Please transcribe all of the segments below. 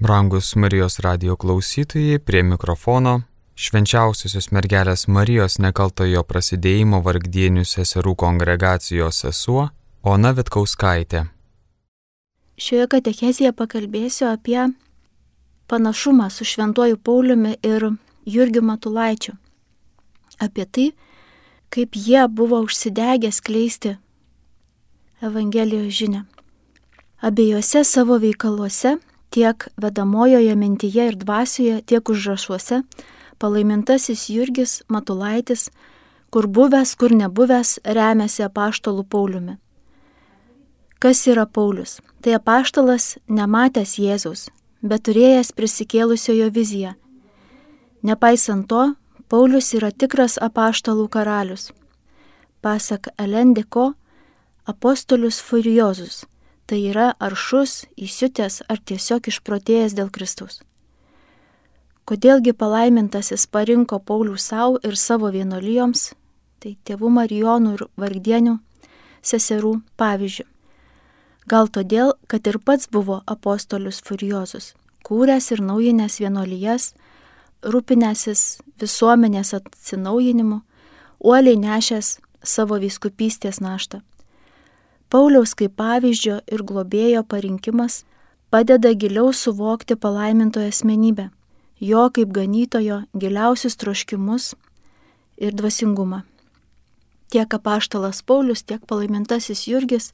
Brangus Marijos radio klausytojai, prie mikrofono švenčiausiosios mergelės Marijos nekaltojo prasidėjimo vargdienių seserų kongregacijos sesuo Ona Vitkauskaitė. Šioje katechezėje pakalbėsiu apie panašumą su Šventuoju Pauliumi ir Jurgiu Matulaičiu. Apie tai, kaip jie buvo užsidegę skleisti Evangelijos žinę. Abiejose savo veikaluose, tiek vedamojoje mintyje ir dvasioje, tiek užrašuose, palaimintasis Jurgis Matulaitis, kur buvęs, kur nebuvęs, remiasi apaštalų Pauliumi. Kas yra Paulius? Tai apaštalas nematęs Jėzaus, bet turėjęs prisikėlusiojo viziją. Nepaisant to, Paulius yra tikras apaštalų karalius. Pasak Elendiko, apostolius furiozus, tai yra aršus, įsiutęs ar tiesiog išprotėjęs dėl Kristaus. Kodėlgi palaimintasis parinko Paulių savo ir savo vienuolijoms, tai tėvų Marijonų ir vargdienių seserų pavyzdžių. Gal todėl, kad ir pats buvo apostolius furiozus, kūręs ir naujinęs vienuolijas, rūpinęsis visuomenės atsinaujinimu, uoliai nešęs savo viskupystės naštą. Pauliaus kaip pavyzdžio ir globėjo parinkimas padeda giliau suvokti palaimintojo asmenybę jo kaip ganytojo giliausius troškimus ir dvasingumą. Tiek apaštalas Paulius, tiek palaimintasis Jurgis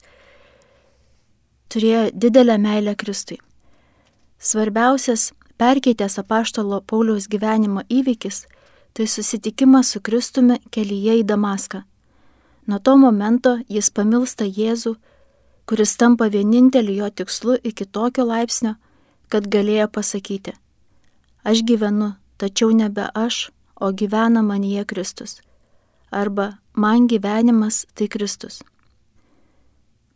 turėjo didelę meilę Kristui. Svarbiausias perkeitęs apaštalo Pauliaus gyvenimo įvykis tai susitikimas su Kristumi kelyje į Damaską. Nuo to momento jis pamilsta Jėzų, kuris tampa vieninteliu jo tikslu iki tokio laipsnio, kad galėjo pasakyti Aš gyvenu, tačiau nebe aš, o gyvena manyje Kristus. Arba man gyvenimas tai Kristus.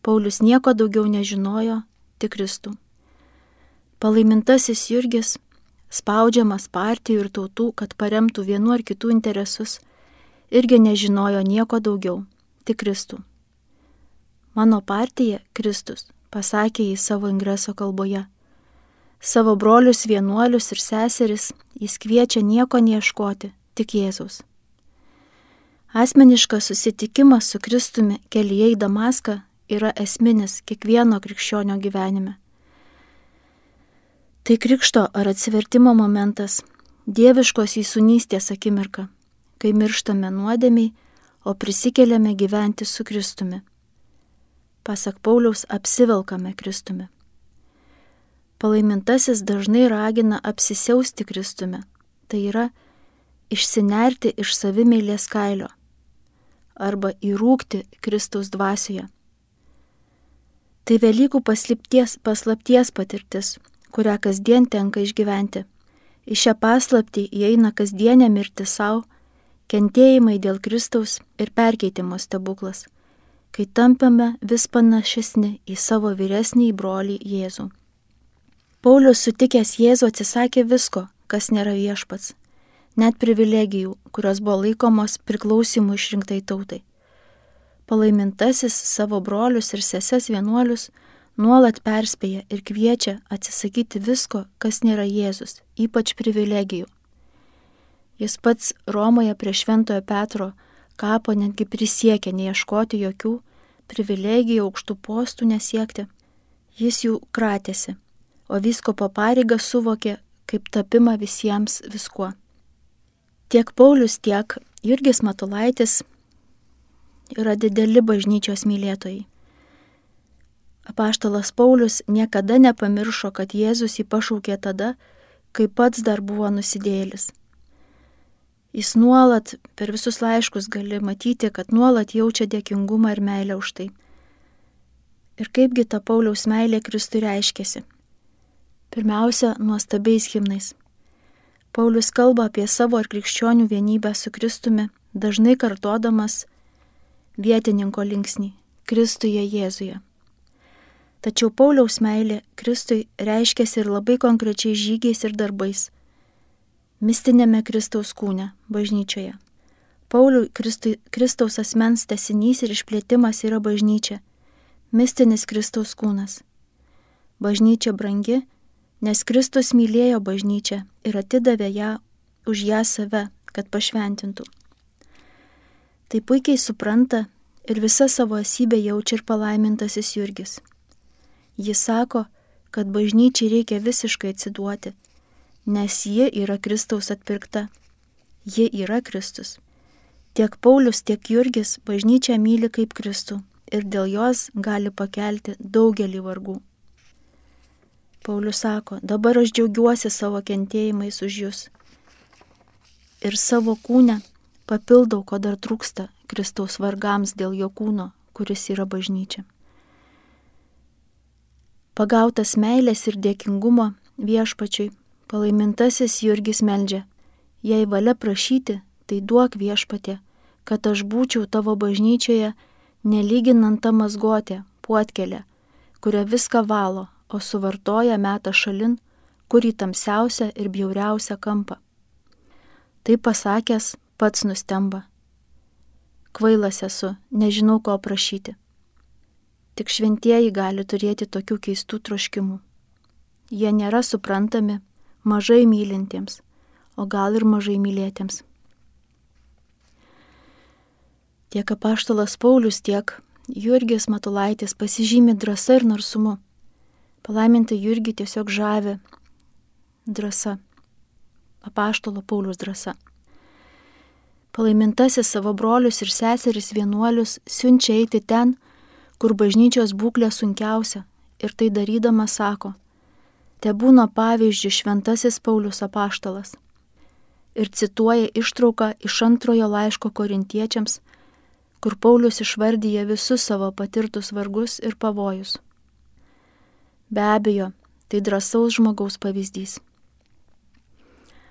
Paulius nieko daugiau nežinojo, tik Kristų. Palaimintasis Jurgis, spaudžiamas partijų ir tautų, kad paremtų vienu ar kitų interesus, irgi nežinojo nieko daugiau, tik Kristų. Mano partija Kristus, pasakė jis savo ingreso kalboje savo brolius vienuolius ir seseris jis kviečia nieko neieškoti, tik Jėzaus. Asmeniškas susitikimas su Kristumi kelyje į Damaską yra esminis kiekvieno krikščionio gyvenime. Tai krikšto ar atsivertimo momentas, dieviškos įsunystės akimirka, kai mirštame nuodėmiai, o prisikeliame gyventi su Kristumi. Pasak Pauliaus, apsivelkame Kristumi. Palaimintasis dažnai ragina apsisiausti Kristumi, tai yra išsinerti iš savimėlės kailio arba įrūkti Kristaus dvasioje. Tai Velykų paslapties, paslapties patirtis, kurią kasdien tenka išgyventi. Į šią paslaptį įeina kasdienė mirti savo, kentėjimai dėl Kristaus ir perkeitimo stebuklas, kai tampame vis panašesni į savo vyresnį brolį Jėzų. Paulius sutikęs Jėzų atsisakė visko, kas nėra viešpats, net privilegijų, kurios buvo laikomos priklausimų išrinktai tautai. Palaimintasis savo brolius ir seses vienuolius nuolat perspėja ir kviečia atsisakyti visko, kas nėra Jėzus, ypač privilegijų. Jis pats Romoje prie Šventojo Petro kapo netgi prisiekė neieškoti jokių privilegijų, aukštų postų nesiekti. Jis jų kratėsi o vyskopo pareigą suvokė kaip tapimą visiems viskuo. Tiek Paulius, tiek Jurgis Matulaitis yra dideli bažnyčios mylėtojai. Apaštalas Paulius niekada nepamiršo, kad Jėzus jį pašaukė tada, kai pats dar buvo nusidėlis. Jis nuolat per visus laiškus gali matyti, kad nuolat jaučia dėkingumą ir meilę už tai. Ir kaipgi ta Pauliaus meilė Kristui reiškėsi. Pirmiausia, nuostabiais himnais. Paulius kalba apie savo ir krikščionių vienybę su Kristumi, dažnai kartodamas vietininko linksnį - Kristuje Jėzuje. Tačiau Pauliaus meilė Kristui reiškiasi ir labai konkrečiai žygiais ir darbais - mistinėme Kristaus kūne, bažnyčioje. Pauliui Kristui, Kristaus asmens tesinys ir išplėtimas yra bažnyčia - mistinis Kristaus kūnas. Bažnyčia brangi Nes Kristus mylėjo bažnyčią ir atidavė ją už ją save, kad pašventintų. Tai puikiai supranta ir visa savo esybė jaučia ir palaimintasis Jurgis. Jis sako, kad bažnyčiai reikia visiškai atsiduoti, nes ji yra Kristaus atpirkta. Ji yra Kristus. Tiek Paulius, tiek Jurgis bažnyčią myli kaip Kristų ir dėl jos gali pakelti daugelį vargų. Paulius sako, dabar aš džiaugiuosi savo kentėjimais už jūs ir savo kūnę papildau, ko dar trūksta Kristaus vargams dėl jo kūno, kuris yra bažnyčia. Pagautas meilės ir dėkingumo viešpačiui, palaimintasis Jurgis meldžia, jei valia prašyti, tai duok viešpatė, kad aš būčiau tavo bažnyčioje, nelyginant tą mazgotę, puotkelę, kuria viską valo, o suvartoja metą šalin, kurį tamsiausią ir bjauriausią kampą. Tai pasakęs, pats nustemba. Kvailas esu, nežinau ko prašyti. Tik šventieji gali turėti tokių keistų troškimų. Jie nėra suprantami mažai mylintiems, o gal ir mažai mylėtiems. Tiek apaštalas Paulius, tiek Jurgis Matulaitis pasižymi drąsa ir narsumu. Palaiminta Jurgi tiesiog žavi drąsa, apaštalo Paulius drąsa. Palaimintasis savo brolius ir seseris vienuolius siunčia eiti ten, kur bažnyčios būklė sunkiausia ir tai darydama sako, te būna pavyzdžių šventasis Paulius apaštalas. Ir cituoja ištrauką iš antrojo laiško korintiečiams, kur Paulius išvardyja visus savo patirtus vargus ir pavojus. Be abejo, tai drąsaus žmogaus pavyzdys.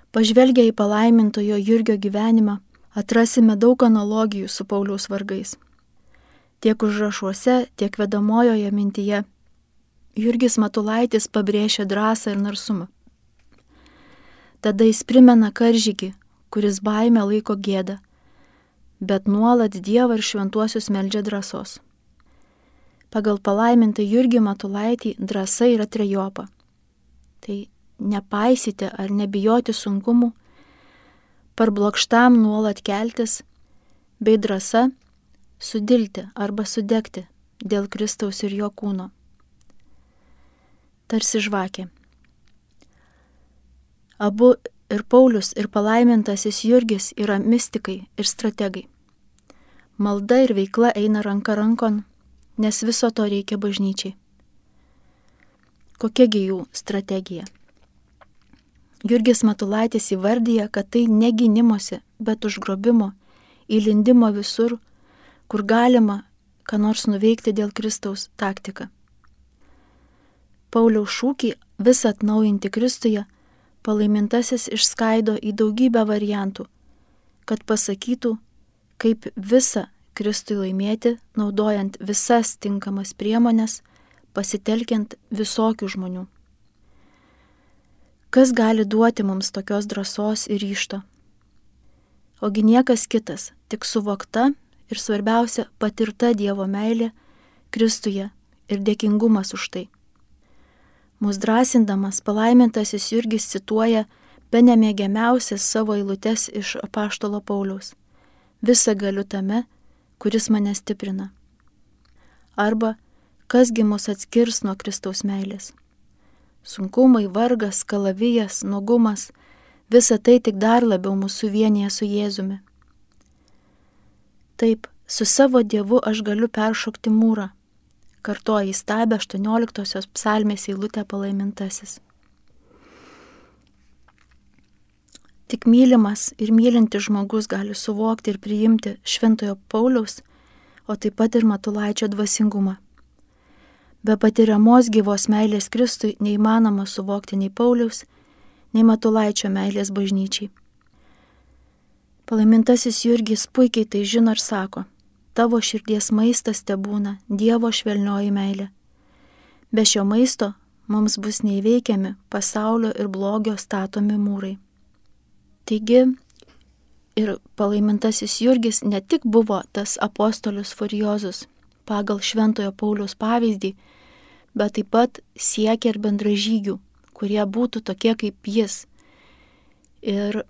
Pažvelgia į palaimintojo Jurgio gyvenimą, atrasime daug analogijų su Pauliaus vargais. Tiek užrašuose, tiek vedamojoje mintyje Jurgis Matulaitis pabrėžia drąsą ir narsumą. Tada jis primena karžygį, kuris baimę laiko gėdą, bet nuolat Dievą ir šventuosius meldžia drąsos. Pagal palaimintą Jurgį Matulaitį drąsa yra trejopa. Tai nepaisyti ar nebijoti sunkumų, parblokštam nuolat keltis, bei drąsa sudilti arba sudegti dėl Kristaus ir jo kūno. Tarsi žvakė. Abu ir Paulius, ir palaimintasis Jurgis yra mystikai ir strategai. Malda ir veikla eina ranka rankon, nes viso to reikia bažnyčiai. Kokiagi jų strategija? Jurgis Matulaitis įvardyja, kad tai ne gynimuose, bet užgrobimo, įlindimo visur, kur galima ką nors nuveikti dėl Kristaus taktika. Pauliaus šūkį visą atnaujinti Kristuje palaimintasis išskaido į daugybę variantų, kad pasakytų, kaip visą Kristui laimėti, naudojant visas tinkamas priemonės, pasitelkiant visokių žmonių. Kas gali duoti mums tokios drąsos ir ryšto? Ogi niekas kitas, tik suvokta ir svarbiausia patirta Dievo meilė Kristuje ir dėkingumas už tai. Mūsų drąsindamas palaimintasis Jurgis cituoja be nemėgiamiausias savo eilutes iš apaštalo Pauliaus. Visa galiu tame, kuris mane stiprina. Arba kasgi mus atskirs nuo Kristaus meilės sunkumai, vargas, kalavijas, nuogumas - visa tai tik dar labiau mūsų vienyje su Jėzumi. Taip, su savo Dievu aš galiu peršokti mūrą, kartoja įstabę 18 psalmės eilutę palaimintasis. Tik mylimas ir mylintis žmogus gali suvokti ir priimti Šventojo Pauliaus, o taip pat ir Matulaičio dvasingumą. Be patiriamos gyvos meilės Kristui neįmanoma suvokti nei Pauliaus, nei Matulaičio meilės bažnyčiai. Palaimintasis Jurgis puikiai tai žino ir sako, tavo širdies maistas te būna Dievo švelnioji meilė. Be šio maisto mums bus neįveikiami pasaulio ir blogio statomi mūrai. Taigi ir palaimintasis Jurgis ne tik buvo tas apostolius furiozus, pagal Šventojo Pauliaus pavyzdį, bet taip pat siekia ir bendražygių, kurie būtų tokie kaip jis. Ir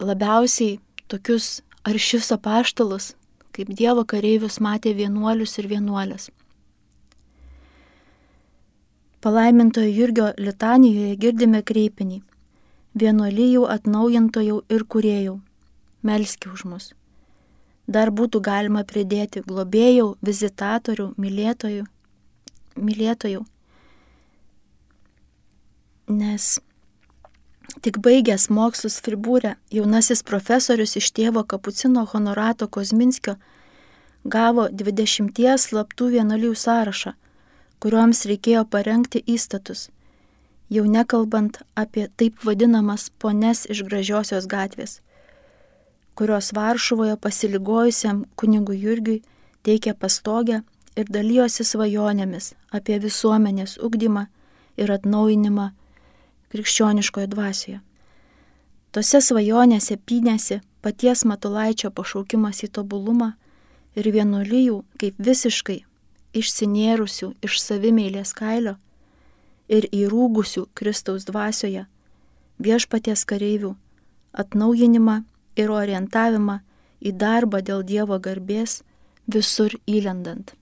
labiausiai tokius aršius apaštalus, kaip Dievo kareivius matė vienuolius ir vienuolės. Palaimintojo Jurgio litanijoje girdime kreipinį - vienuolyjų atnaujintojų ir kuriejų. Melski už mus. Dar būtų galima pridėti globėjų, vizitatorių, mylėtojų, mylėtojų. Nes tik baigęs mokslus Fribūrė, jaunasis profesorius iš tėvo kapucino honorato Kozminskio gavo 20 slaptų vienuolijų sąrašą kuriuoms reikėjo parengti įstatus, jau nekalbant apie taip vadinamas pones iš gražiosios gatvės, kurios Varšuvoje pasiligojusiam kunigui Jurgiui teikė pastogę ir dalyjosi svajonėmis apie visuomenės ugdymą ir atnaujinimą krikščioniškoje dvasioje. Tose svajonėse pynėsi paties Matulaičio pašaukimas į tobulumą ir vienuolijų kaip visiškai išsinėrusių iš savimėlės kailio ir įrūgusių Kristaus dvasioje, viešpaties kareivių, atnaujinimą ir orientavimą į darbą dėl Dievo garbės visur įlendant.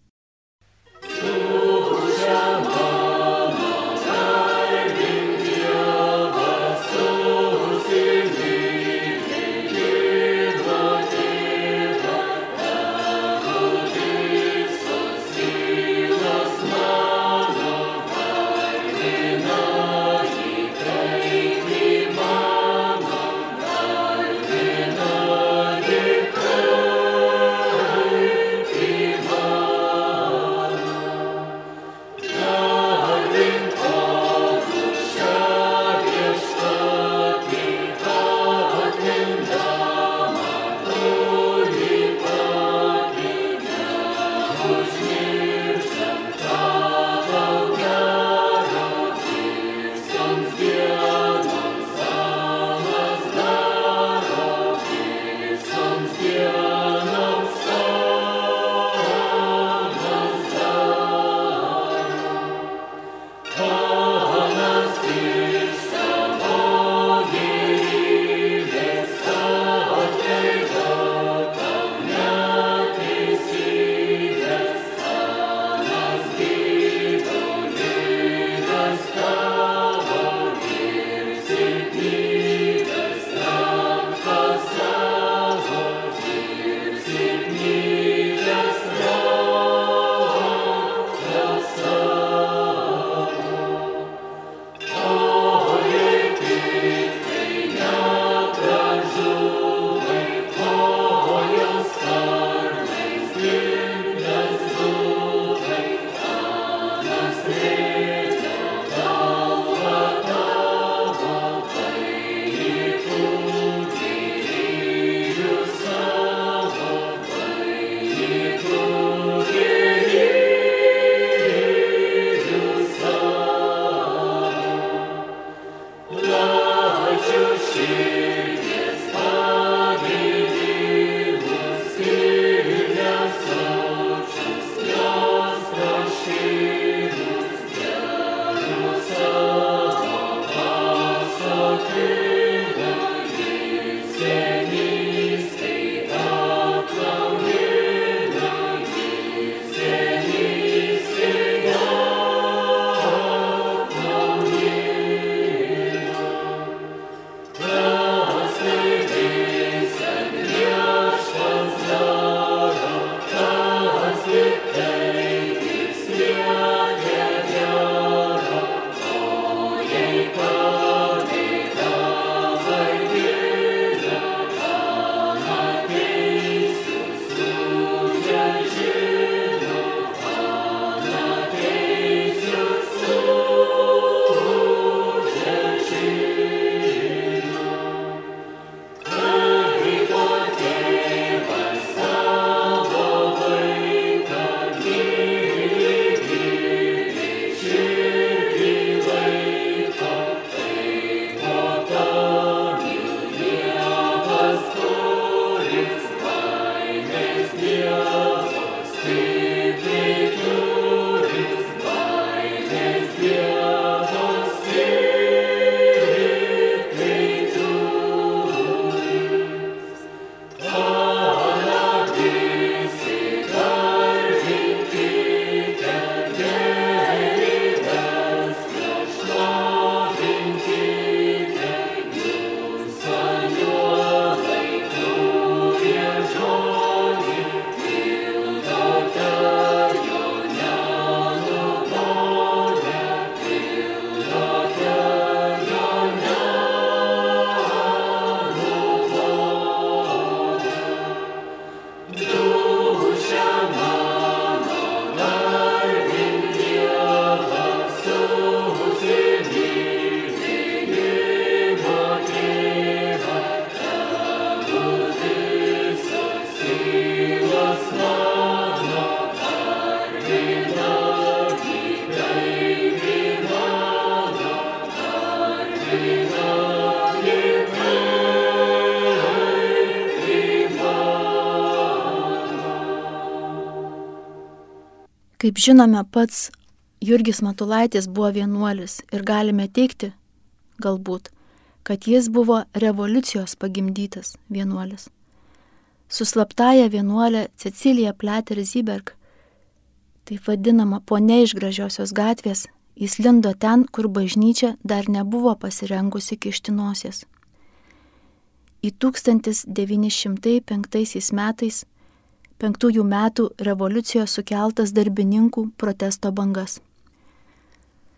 Kaip žinome, pats Jurgis Matulaitis buvo vienuolis ir galime teikti, galbūt, kad jis buvo revoliucijos pagimdytas vienuolis. Su slaptaja vienuolė Cecilija Pleter Ziberg, taip vadinama ponia iš gražiosios gatvės, jis lindo ten, kur bažnyčia dar nebuvo pasirengusi kištinosies. Į 1905 metais penktųjų metų revoliucijos sukeltas darbininkų protesto bangas.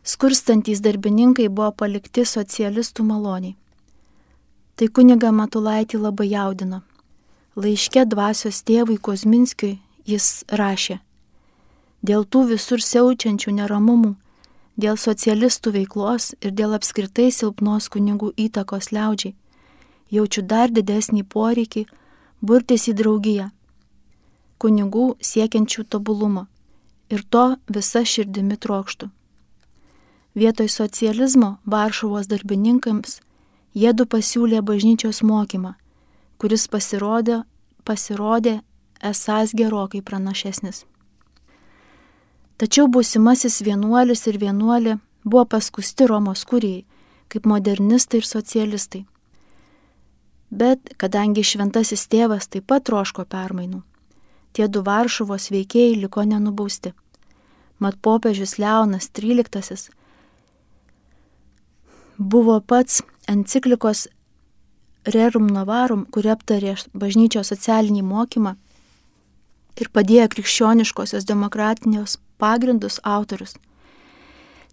Skurstantys darbininkai buvo palikti socialistų maloniai. Tai kuniga Matulaitį labai jaudino. Laiške dvasios tėvui Kozminskiui jis rašė. Dėl tų visur siaučiančių neramumų, dėl socialistų veiklos ir dėl apskritai silpnos kunigų įtakos liaudžiai, jaučiu dar didesnį poreikį burtis į draugiją kunigų siekiančių tobulumo ir to visa širdimi trokštų. Vietoj socializmo Varšuvos darbininkams jėdu pasiūlė bažnyčios mokymą, kuris pasirodė, pasirodė esas gerokai pranašesnis. Tačiau būsimasis vienuolis ir vienuolė buvo paskusti Romos kurijai, kaip modernistai ir socialistai. Bet kadangi šventasis tėvas taip pat troško permainų, tie du Varšuvos veikėjai liko nenubausti. Mat popiežius Leonas XIII buvo pats enciklikos Rerum Novarum, kuri aptarė bažnyčios socialinį mokymą ir padėjo krikščioniškosios demokratinios pagrindus autorius.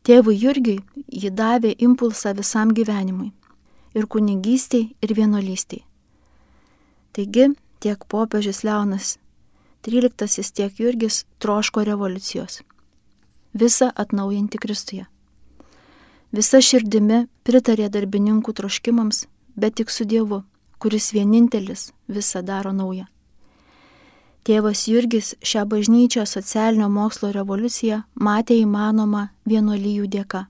Tėvui Jurgiui ji davė impulsą visam gyvenimui - ir kunigystiai, ir vienolystiai. Taigi tiek popiežius Leonas XIII tiek Jurgis troško revoliucijos. Visa atnaujinti Kristuje. Visa širdimi pritarė darbininkų troškimams, bet tik su Dievu, kuris vienintelis visą daro naują. Tėvas Jurgis šią bažnyčią socialinio mokslo revoliuciją matė įmanoma vienuolyjų dėka.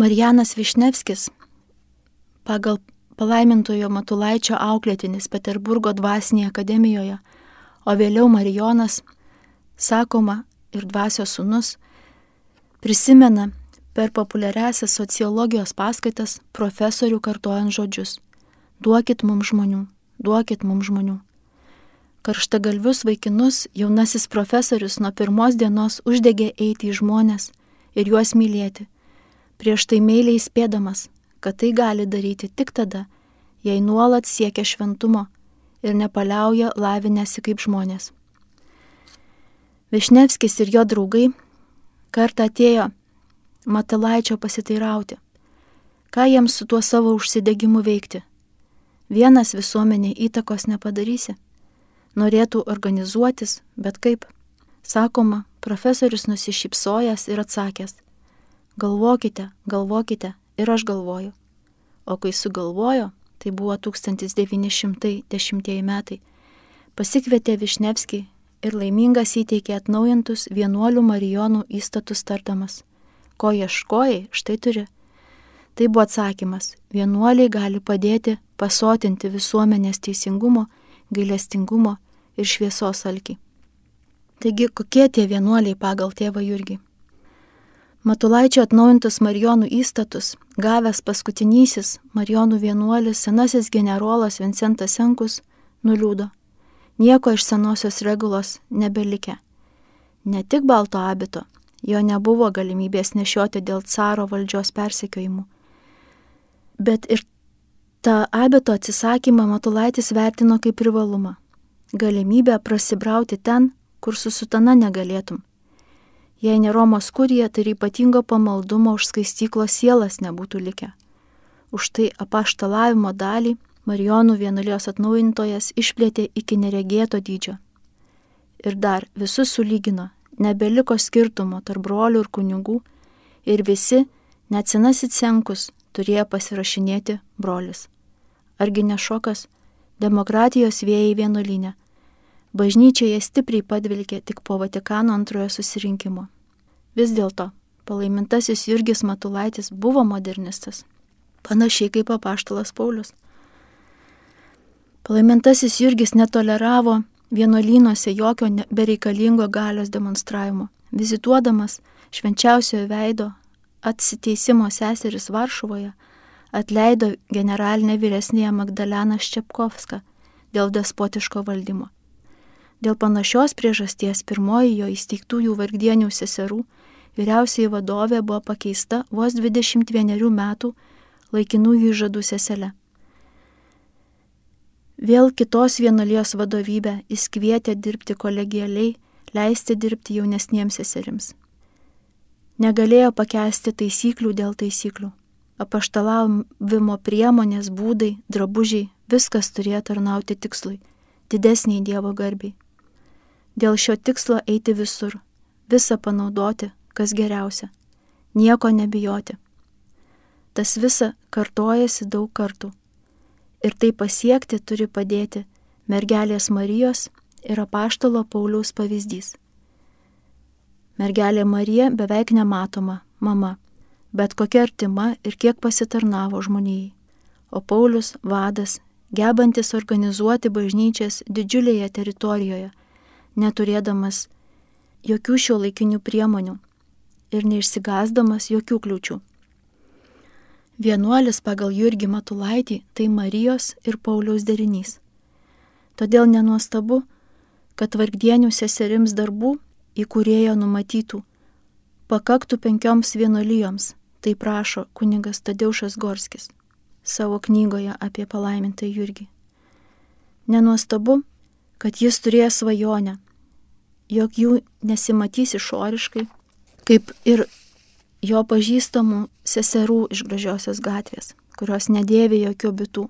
Marijanas Višnevskis pagal palaimintojo Matulaičio auklėtinis Peterburgo dvasinėje akademijoje, o vėliau Marijonas, sakoma ir dvasios sunus, prisimena per populiariasias sociologijos paskaitas profesorių kartojant žodžius - duokit mums žmonių, duokit mums žmonių. Karštagalvius vaikinus jaunasis profesorius nuo pirmos dienos uždegė eiti į žmonės ir juos mylėti, prieš tai meiliai spėdamas, kad tai gali daryti tik tada, jei nuolat siekia šventumo ir nepaliauja lavinęsi kaip žmonės. Višnevskis ir jo draugai kartą atėjo Matalaičio pasiteirauti, ką jiems su tuo savo užsidegimu veikti. Vienas visuomenė įtakos nepadarysi. Norėtų organizuotis, bet kaip? Sakoma, profesorius nusišypsojęs ir atsakęs. Galvokite, galvokite, ir aš galvoju. O kai sugalvojo, tai buvo 1910 metai, pasikvietė Višnevskį ir laimingas įteikė atnaujintus vienuolių marijonų įstatus tardamas. Ko ieškojai, štai turi. Tai buvo atsakymas. Vienuoliai gali padėti pasotinti visuomenės teisingumo, gailestingumo ir šviesos alkį. Taigi, kokie tie vienuoliai pagal tėvą Jurgį? Matulaičio atnaujintus Marijonų įstatus, gavęs paskutinysis Marijonų vienuolis, senasis generolas Vincentas Senkus, nuliūdo. Nieko iš senosios regulos nebelikę. Ne tik balto abito, jo nebuvo galimybės nešioti dėl caro valdžios persekiojimų. Bet ir tą abito atsisakymą Matulaitis vertino kaip privalumą. Galimybę prasibrauti ten, kur su sutana negalėtum Jei ne Romos kurija, tai ypatingo pamaldumo už skaistyklos sielas nebūtų likę. Už tai apaštalavimo dalį Marijonų vienuolijos atnaujintojas išplėtė iki neregėto dydžio. Ir dar visus sulygino, nebeliko skirtumo tarp brolių ir kunigų, ir visi, net senasis senkus, turėjo pasirašinėti brolis. Argi nešokas, demokratijos vėjai vienuolinė, Bažnyčia jie stipriai padvilkė tik po Vatikano antrojo susirinkimo. Vis dėlto, Palaimintasis Jurgis Matulaitis buvo modernistas, panašiai kaip apaštalas Paulius. Palaimintasis Jurgis netoleravo vienuolynuose jokio bereikalingo galios demonstravimo. Vizituodamas švenčiausiojo veido atsiteisimo seseris Varšuvoje, atleido generalinę vyresnėje Magdaleną Ščepkovską dėl despotiško valdymo. Dėl panašios priežasties pirmoji jo įsteigtųjų vargdienių seserų vyriausiai vadovė buvo pakeista vos 21 metų laikinųjų žadų seselė. Vėl kitos vienolijos vadovybę jis kvietė dirbti kolegialiai, leisti dirbti jaunesniems seserims. Negalėjo pakęsti taisyklių dėl taisyklių apaštalavimo priemonės, būdai, drabužiai, viskas turėjo tarnauti tikslui, didesniai Dievo garbiai. Dėl šio tikslo eiti visur, visą panaudoti, kas geriausia, nieko nebijoti. Tas visa kartojasi daug kartų. Ir tai pasiekti turi padėti mergelės Marijos ir apaštalo Pauliaus pavyzdys. Mergelė Marija beveik nematoma mama bet kokia artima ir kiek pasitarnavo žmonijai. O Paulius vadas, gebantis organizuoti bažnyčias didžiulėje teritorijoje, neturėdamas jokių šio laikinių priemonių ir neišsigasdamas jokių kliūčių. Vienuolis pagal Jurgį Matulaitį tai Marijos ir Pauliaus derinys. Todėl nenuostabu, kad vargdienių seserims darbų, į kuriejo numatytų, pakaktų penkioms vienuolijoms Tai prašo kunigas Tadeušas Gorskis savo knygoje apie palaimintą Jurgį. Nenuostabu, kad jis turėjo svajonę, jog jų nesimatys išoriškai, kaip ir jo pažįstamų seserų iš gražiosios gatvės, kurios nedėvė jokių bitų,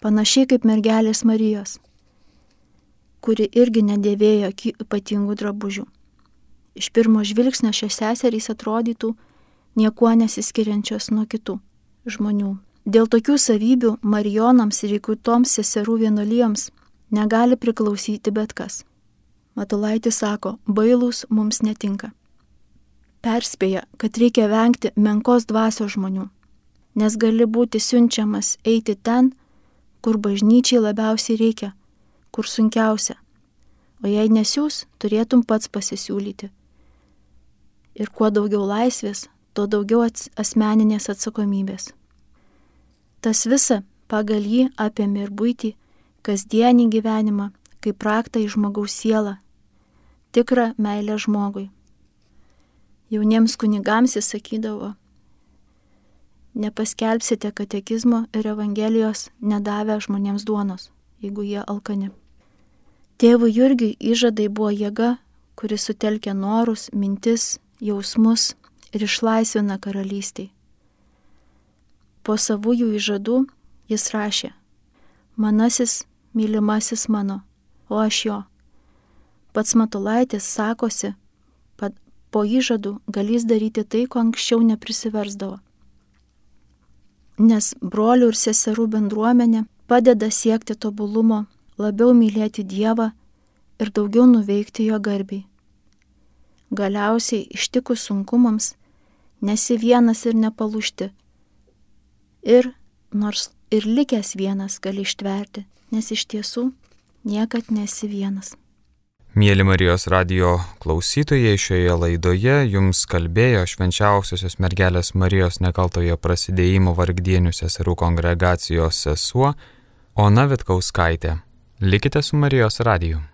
panašiai kaip mergelės Marijos, kuri irgi nedėvėjo ypatingų drabužių. Iš pirmo žvilgsnio šios seserys atrodytų, niekuo nesiskiriančios nuo kitų žmonių. Dėl tokių savybių marijonams ir įkurtoms seserų vienuolijoms negali priklausyti bet kas. Matulaitis sako, bailūs mums netinka. Perspėja, kad reikia vengti menkos dvasios žmonių, nes gali būti siunčiamas eiti ten, kur bažnyčiai labiausiai reikia, kur sunkiausia. O jei nesiūs, turėtum pats pasisiūlyti. Ir kuo daugiau laisvės, tuo daugiau asmeninės atsakomybės. Tas visa pagal jį apėmė ir būti, kasdienį gyvenimą, kaip praktą į žmogaus sielą, tikrą meilę žmogui. Jauniems kunigams jis sakydavo, nepaskelbsite katekizmo ir evangelijos nedavę žmonėms duonos, jeigu jie alkani. Tėvų Jurgiui įžadai buvo jėga, kuris sutelkia norus, mintis, jausmus ir išlaisvina karalystiai. Po savųjų įžadų jis rašė, manasis mylimasis mano, o aš jo. Pats Matulaitis sakosi, kad po įžadų galės daryti tai, ko anksčiau neprisiversdavo. Nes brolių ir seserų bendruomenė padeda siekti tobulumo, labiau mylėti Dievą ir daugiau nuveikti jo garbiai. Galiausiai ištikus sunkumams nesi vienas ir nepalūšti. Ir nors ir likęs vienas gali ištverti, nes iš tiesų niekad nesi vienas. Mėly Marijos radio klausytojai, šioje laidoje jums kalbėjo švenčiausiosios mergelės Marijos nekaltojo prasidėjimo vargdienių seserų kongregacijos sesuo Ona Vitkauskaitė. Likite su Marijos radiju.